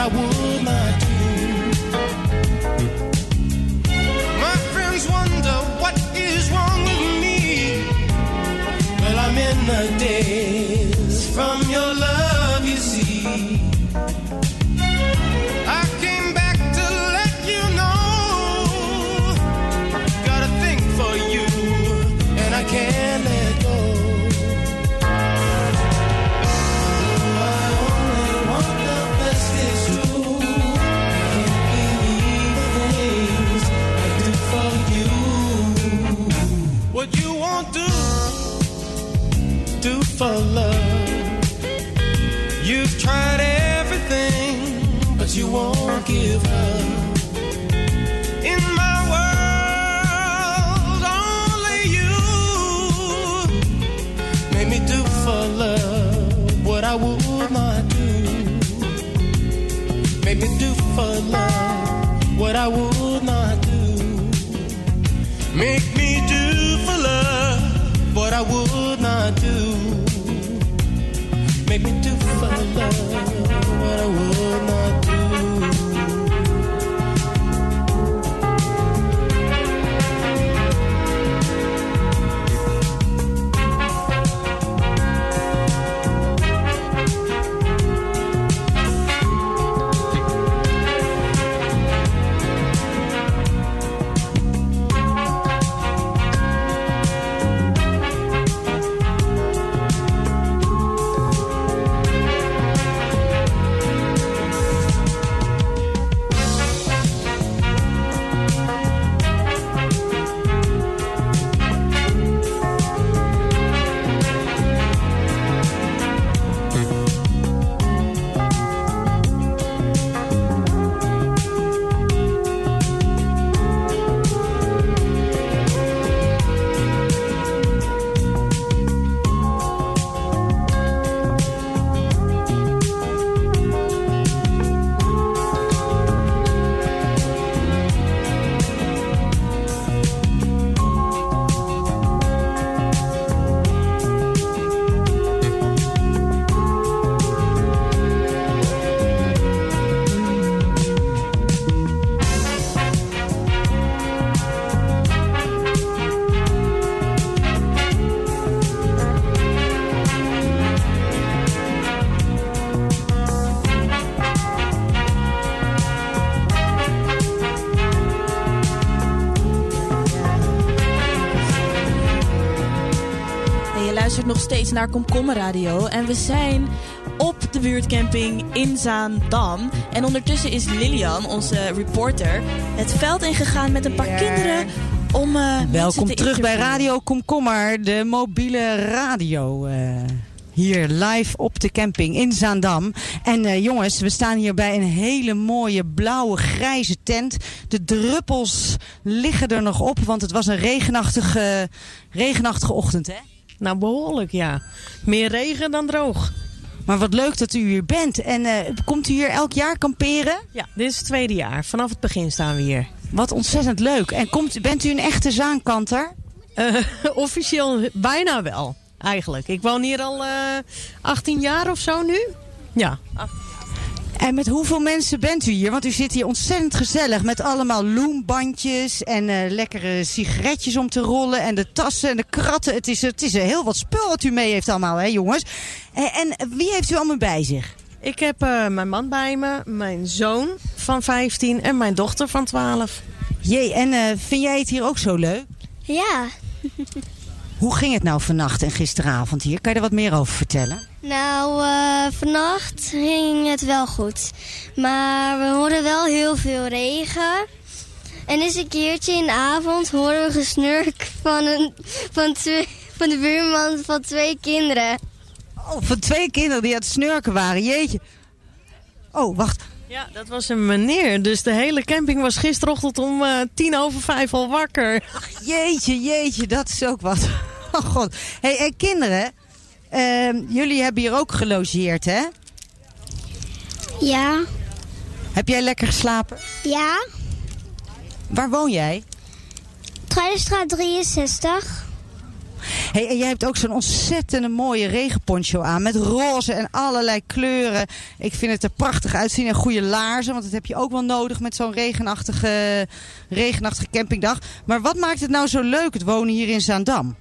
I would for love. You've tried everything, but you won't give up. In my world, only you made me do for love what I would not do. Made me do for love what I would steeds naar Komkommer Radio. En we zijn op de buurtcamping in Zaandam. En ondertussen is Lilian, onze reporter, het veld ingegaan met een paar kinderen om mensen Welkom te terug bij. Radio Komkommer, de mobiele radio. eh. Hier live op de camping in Zaandam. En eh, jongens, we staan hier bij een hele mooie blauwe grijze tent. De druppels liggen er nog op, want het was een regenachtige, regenachtige ochtend, hè? Nou, behoorlijk, ja. Meer regen dan droog. Maar wat leuk dat u hier bent. En eh, komt u hier elk jaar kamperen? Ja, dit is het tweede jaar. Vanaf het begin staan we hier. Wat ontzettend leuk. En komt, bent u een echte zaankanter? Eh, officieel bijna wel, eigenlijk. Ik woon hier al eh 18 jaar of zo nu. Ja. En met hoeveel mensen bent u hier? Want u zit hier ontzettend gezellig met allemaal loembandjes en eh, lekkere sigaretjes om te rollen en de tassen en de kratten. Het is, het is heel wat spul wat u mee heeft allemaal, hè jongens? Eh, en wie heeft u allemaal bij zich? Ik heb eh, mijn man bij me, mijn zoon van 15 en mijn dochter van 12. Jee, en eh, vind jij het hier ook zo leuk? Ja, Hoe ging het nou vannacht en gisteravond hier? Kan je er wat meer over vertellen? Nou, eh, vannacht ging het wel goed. Maar we hoorden wel heel veel regen. En eens een keertje in de avond hoorden we gesnurk van, een, van, twee, van de buurman van twee kinderen. Oh, van twee kinderen die aan het snurken waren, jeetje. Oh, wacht. Ja, dat was een meneer. Dus de hele camping was gisterochtend om eh, tien over vijf al wakker. Jeetje, jeetje, dat is ook wat. Oh god. hey, hey, kinderen, jullie hebben hier ook gelogeerd, hè? Ja. Heb jij lekker geslapen? Ja. Waar woon jij? Truidenstraat 63. Hey, en jij hebt ook zo'n ontzettende mooie regenponcho aan. Met roze en allerlei kleuren. Ik vind het er prachtig uitzien. En goede laarzen. Want dat heb je ook wel nodig met zo'n regenachtige, regenachtige campingdag. Maar wat maakt het nou zo leuk, het wonen hier in Zaandam?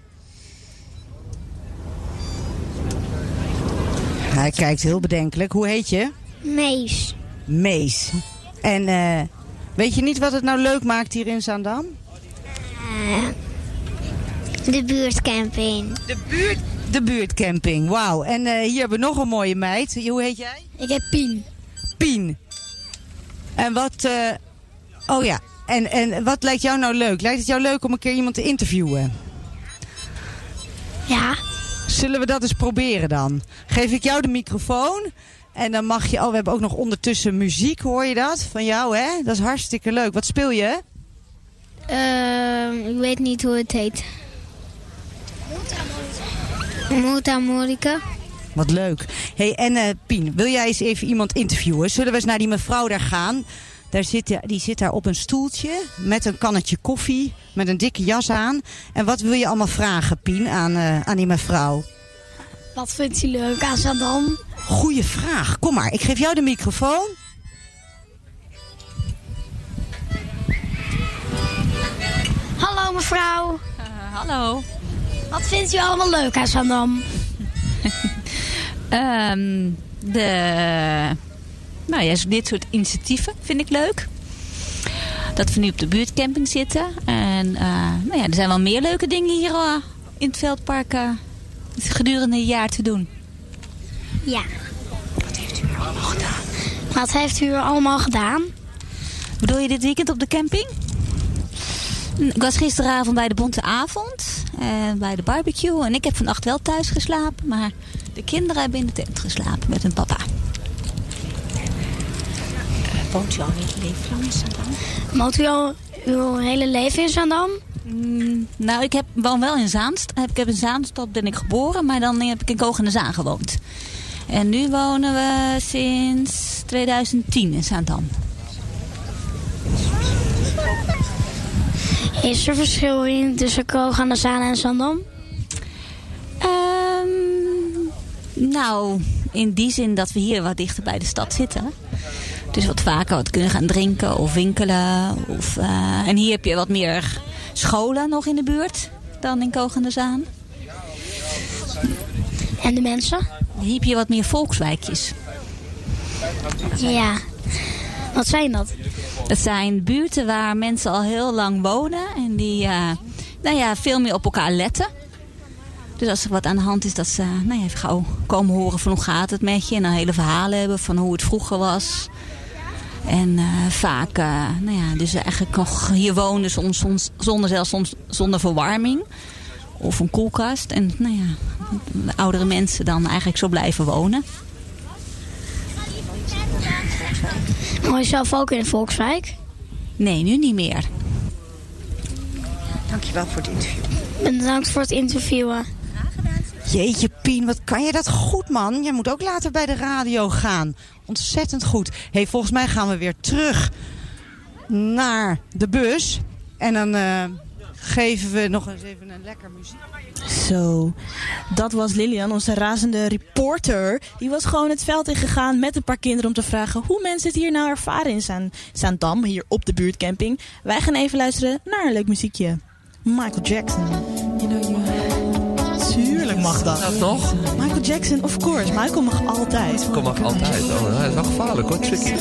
Hij kijkt heel bedenkelijk. Hoe heet je? Mees. Mees. En eh, weet je niet wat het nou leuk maakt hier in Zaandam? Eh, de buurtcamping. De buurt? De buurtcamping, wauw. En eh, hier hebben we nog een mooie meid. Hoe heet jij? Ik heb Pien. Pien. En wat... oh ja, en, en wat lijkt jou nou leuk? Lijkt het jou leuk om een keer iemand te interviewen? Ja. Zullen we dat eens proberen dan? Geef ik jou de microfoon. En dan mag je... Oh, we hebben ook nog ondertussen muziek, hoor je dat? Van jou, hè? Dat is hartstikke leuk. Wat speel je? Ehm, ik weet niet hoe het heet. Mondharmonica. Wat leuk. hey, en eh, Pien, wil jij eens even iemand interviewen? Zullen we eens naar die mevrouw daar gaan? Daar zit, die zit daar op een stoeltje met een kannetje koffie, met een dikke jas aan. En wat wil je allemaal vragen, Pien, aan, eh, aan die mevrouw? Wat vindt u leuk aan Zandam? Goeie vraag. Kom maar, ik geef jou de microfoon. Hallo mevrouw. hallo. Wat vindt u allemaal leuk aan Zandam? Ehm, de, nou ja, dit soort initiatieven vind ik leuk. Dat we nu op de buurtcamping zitten. En eh, nou ja, er zijn wel meer leuke dingen hier eh, in het veldpark eh, gedurende het jaar te doen. Ja. Wat heeft u er allemaal gedaan? Bedoel je dit weekend op de camping? Ik was gisteravond bij de Bonte Avond. En bij de barbecue. En ik heb vannacht wel thuis geslapen. Maar de kinderen hebben in de tent geslapen met hun papa. Woont u al heel leven lang in Zandam? Woont u al uw hele leven in Zandam? Mm, nou, ik heb, woon wel in Zaanst. Ik heb in Zaanstad ben ik geboren. Maar dan heb ik in Kogen Zaan gewoond. En nu wonen we sinds 2010 in Zaandam. Is er verschil in tussen Koog aan de Zaan en Zandam? Ehm, nou, in die zin dat we hier wat dichter bij de stad zitten. Dus wat vaker wat kunnen gaan drinken of winkelen. Of, eh, en hier heb je wat meer scholen nog in de buurt dan in Kogende Zaan. En de mensen? Hier heb je wat meer volkswijkjes. Ja. Wat zijn dat? Dat zijn buurten waar mensen al heel lang wonen. En die eh, nou ja, veel meer op elkaar letten. Dus als er wat aan de hand is, dat ze nou ja, even gauw komen horen van hoe gaat het met je. En dan hele verhalen hebben van hoe het vroeger was. En eh, vaak, eh, nou ja, dus eigenlijk nog hier wonen soms, soms, zonder, zelfs soms zonder verwarming. Of een koelkast. En nou ja, de oudere mensen dan eigenlijk zo blijven wonen. Woon je zelf ook in Volkswijk? Nee, nu niet meer. Dankjewel voor het interview. Bedankt voor het interviewen. Jeetje Pien, wat kan je dat goed man. Je moet ook later bij de radio gaan. Ontzettend goed. hey, volgens mij gaan we weer terug naar de bus. En dan eh, geven we nog eens even een lekker muziek. Zo, dat was Lilian, onze razende reporter. Die was gewoon het veld ingegaan met een paar kinderen om te vragen hoe mensen het hier nou ervaren in Zaan- Zaandam, hier op de buurtcamping. Wij gaan even luisteren naar een leuk muziekje. Michael Jackson. Tuurlijk mag dat. Dat nog? Michael Jackson, of course. Michael mag altijd. Kom mag altijd. Oh, dat is wel gevaarlijk hoor, tricky.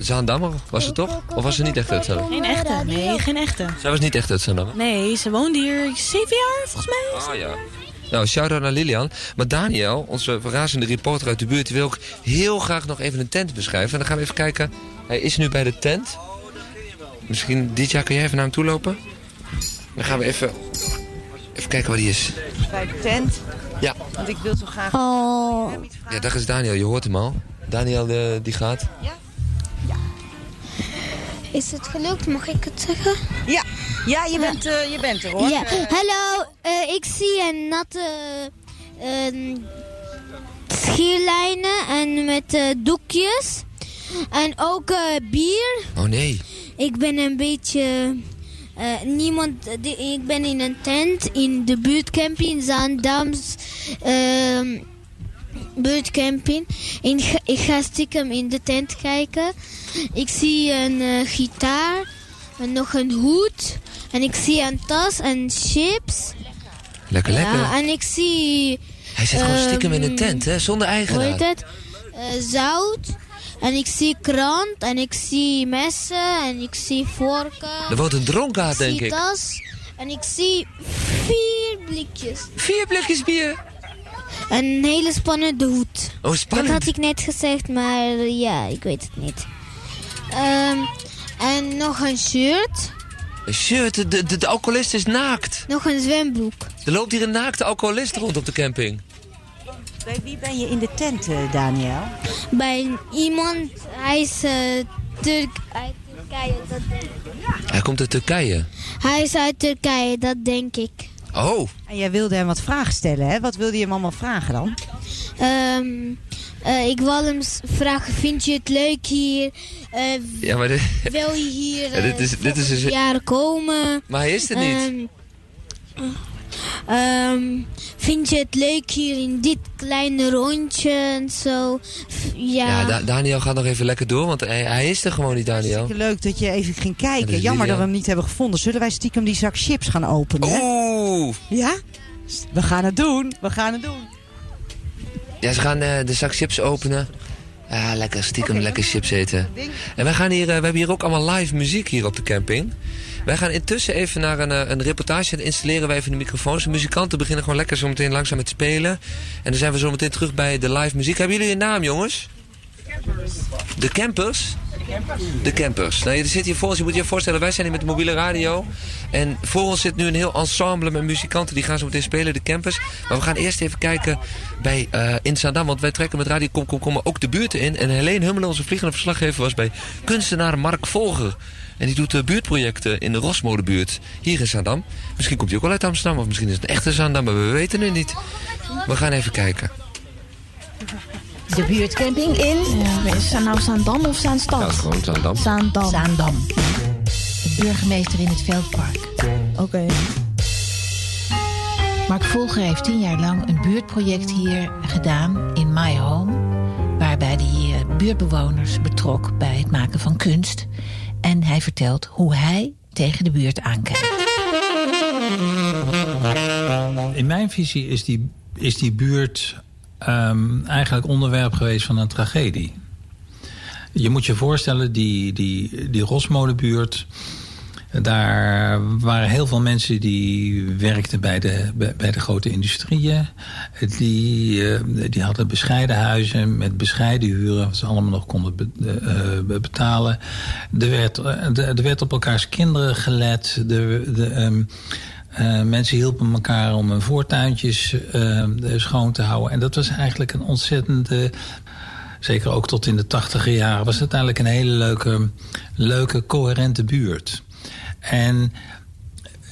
Zaandammer was ze toch? Of was ze niet echt uit? Geen echte, nee, geen echte. Zij was niet echt uit. Nee, ze woonde hier zeven jaar volgens mij. Oh ja. Nou, shout-out naar Lilian. Maar Daniel, onze verrazende reporter uit de buurt... die wil ook heel graag nog even een tent beschrijven. En dan gaan we even kijken. Hij is nu bij de tent. Misschien, Ditja, kun jij even naar hem toe lopen? Dan gaan we even, even kijken waar hij is. Bij de tent. Ja. Want ik wil zo graag... Oh. Ja, daar is Daniel. Je hoort hem al. Daniel, eh, die gaat. Is het gelukt? Mag ik het zeggen? Ja, ja je, bent, eh, je bent er hoor. Ja. Hallo, eh, ik zie een natte eh, schierlijnen en met eh, doekjes. En ook eh, bier. Oh nee. Ik ben een beetje... eh, niemand, die- ik ben in een tent in de buurtcamping in Zaandams ehm buurtcamping. En ik ga stiekem in de tent kijken. Ik zie een eh, gitaar en nog een hoed. En ik zie een tas en chips. Lekker, lekker. Ja, en ik zie... Hij zit gewoon stiekem in een ehm, tent, hè? Zonder Hoe heet eigenaar. het? Eh, zout. En ik zie krant. En ik zie messen. En ik zie vorken. Er woont een dronkaard, ik denk zie ik. tas. En ik zie vier blikjes. Vier blikjes bier? Een hele spannende hoed. Oh, spannend. Dat had ik net gezegd, maar eh, ja, ik weet het niet. Ehm, en nog een shirt. Een shirt, de, de, de alcoholist is naakt. Nog een zwembroek. Er loopt hier een naakte alcoholist rond op de camping. Bij wie ben je in de tent, eh, Daniel? Bij iemand, hij is eh, Turk uit Turkije, dat denk ik. Hij komt uit Turkije. Hij is uit Turkije, dat denk ik. Oh, En jij wilde hem wat vragen stellen, hè? Wat wilde je hem allemaal vragen dan? Ehm, eh, ik wil hem vragen, vind je het leuk hier? Eh, ja, maar dit, wil je hier Ja, dit is- eh, dit is dus- jaar komen? maar hij is er niet. Ehm, ehm, vind je het leuk hier in dit kleine rondje en zo? F- Ja, ja, Da- Daniel gaat nog even lekker door, want hij, hij is er gewoon niet, Daniel. Hartstikke leuk dat je even ging kijken. Jammer dat we hem niet hebben gevonden. Zullen wij stiekem die zak chips gaan openen? Oeh! Ja? We gaan het doen. We gaan het doen. Ja, ze gaan eh, de zak chips openen. Ja, lekker stiekem lekker chips eten. En wij gaan hier, eh, we hebben hier ook allemaal live muziek hier op de camping. Wij gaan intussen even naar een, eh, een reportage. Dan installeren wij even de microfoons. De muzikanten beginnen gewoon lekker zo meteen langzaam met spelen. En dan zijn we zo meteen terug bij de live muziek. Hebben jullie een naam, jongens? De campers? De campers. Nou, je zit hier voor ons, je moet je voorstellen, wij zijn hier met de mobiele radio. En voor ons zit nu een heel ensemble met muzikanten. Die gaan zo meteen spelen, de campers. Maar we gaan eerst even kijken bij eh in Zaandam. Want wij trekken met Radio Kom Kom Kom ook de buurten in. En Helene Hummelen, onze vliegende verslaggever, was bij kunstenaar Mark Volger. En die doet eh, buurtprojecten in de Rosmodebuurt hier in Zaandam. Misschien komt hij ook wel uit Amsterdam, of misschien is het een echte Zaandam, maar we weten het niet. We gaan even kijken. De buurtcamping in... Ja, is het nou Zaandam of Zaanstad? Ja, gewoon Zaandam. Zaandam. Zaandam. De burgemeester in het Veldpark. Oké. Mark Volger heeft tien jaar lang een buurtproject hier gedaan in My Home. Waarbij hij eh, buurtbewoners betrok bij het maken van kunst. En hij vertelt hoe hij tegen de buurt aankijkt. In mijn visie is die, is die buurt ehm, eigenlijk onderwerp geweest van een tragedie. Je moet je voorstellen, die, die, die Rosmolenbuurt... Daar waren heel veel mensen die werkten bij de, bij, de grote industrieën. Die, eh, die hadden bescheiden huizen met bescheiden huren... wat ze allemaal nog konden be- eh, betalen. Er werd, eh, er werd op elkaars kinderen gelet. De, de, eh, mensen hielpen elkaar om hun voortuintjes eh, schoon te houden. En dat was eigenlijk een ontzettende... Zeker ook tot in de tachtiger jaren was het eigenlijk een hele leuke, leuke coherente buurt. En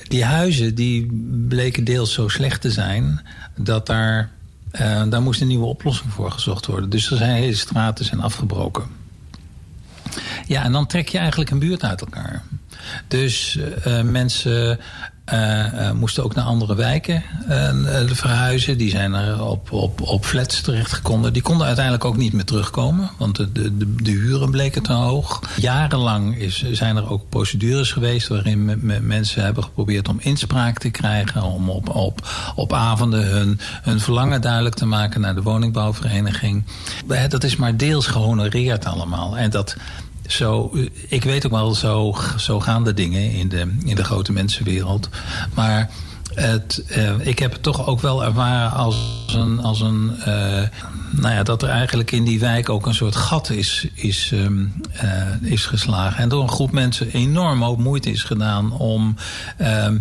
die huizen die bleken deels zo slecht te zijn... dat daar, eh, daar moest een nieuwe oplossing voor gezocht worden. Dus er zijn hele straten zijn afgebroken. Ja, en dan trek je eigenlijk een buurt uit elkaar. Dus mensen eh, eh, moesten ook naar andere wijken eh, verhuizen. Die zijn er op, op, op flats terechtgekomen. Die konden uiteindelijk ook niet meer terugkomen. Want de, de, de, de huren bleken te hoog. Jarenlang is, zijn er ook procedures geweest... waarin me- me- mensen hebben geprobeerd om inspraak te krijgen... om op, op, op avonden hun, hun verlangen duidelijk te maken... naar de woningbouwvereniging. Dat is maar deels gehonoreerd allemaal. En dat zo, ik weet ook wel, zo, zo gaan de dingen in de, in de grote mensenwereld. Maar het, eh, ik heb het toch ook wel ervaren als een. Als een eh, nou ja, dat er eigenlijk in die wijk ook een soort gat is, is, ehm, eh, is geslagen. En door een groep mensen enorm hoop moeite is gedaan om. ehm,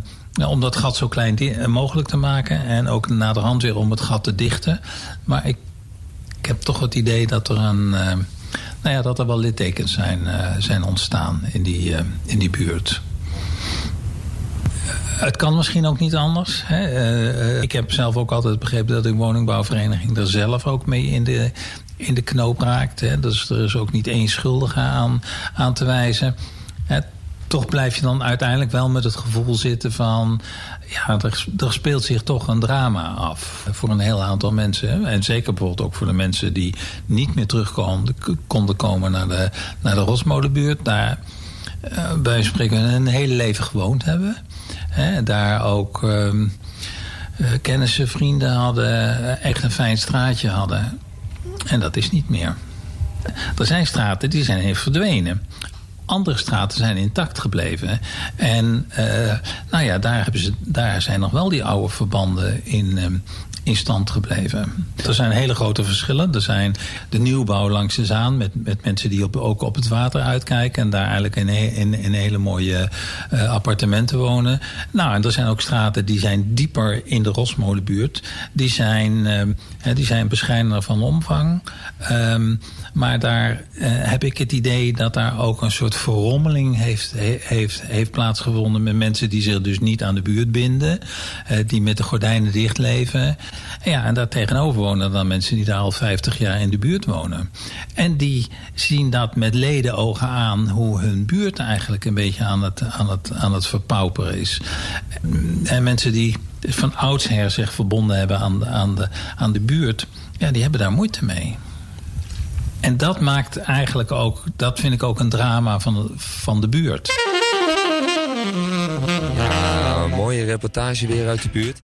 om dat gat zo klein mogelijk te maken. En ook naderhand weer om het gat te dichten. Maar ik, ik heb toch het idee dat er een. eh, nou ja, dat er wel littekens zijn, eh, zijn ontstaan in die, eh, in die buurt. Het kan misschien ook niet anders. Hè. Eh, eh, ik heb zelf ook altijd begrepen dat een woningbouwvereniging er zelf ook mee in de, in de knoop raakt. Hè. Dus er is ook niet één schuldige aan, aan te wijzen. Hè, toch blijf je dan uiteindelijk wel met het gevoel zitten van... ja, er, er speelt zich toch een drama af voor een heel aantal mensen. En zeker bijvoorbeeld ook voor de mensen die niet meer terug konden, komen naar de, naar de Rosmolenbuurt. Daar eh, bij een hele leven gewoond hebben. Daar ook ehm, eh, kennissen, vrienden hadden, eh, echt een fijn straatje hadden. En dat is niet meer. Er zijn straten die zijn even verdwenen. Andere straten zijn intact gebleven. En eh, nou ja, daar, hebben ze, daar zijn nog wel die oude verbanden in, ehm, in stand gebleven. Er zijn hele grote verschillen. Er zijn de nieuwbouw langs de Zaan met, met mensen die ook op het water uitkijken... en daar eigenlijk in, in, in hele mooie eh, appartementen wonen. Nou, en er zijn ook straten die zijn dieper in de Rosmolenbuurt. Die zijn, hè, die zijn bescheidener van omvang. Ehm, maar daar eh, heb ik het idee dat daar ook een soort verrommeling heeft, he- heeft, heeft plaatsgevonden... met mensen die zich dus niet aan de buurt binden. die met de gordijnen dicht leven. Ja, en daar tegenover wonen dan mensen die daar al 50 jaar in de buurt wonen. En die zien dat met ledenogen aan hoe hun buurt eigenlijk een beetje aan het, aan het, aan het verpauperen is. En mensen die van oudsher zich verbonden hebben aan de, aan de, aan de buurt, ja, die hebben daar moeite mee. En dat maakt eigenlijk ook, dat vind ik ook een drama van van de buurt. Ja, mooie reportage weer uit de buurt.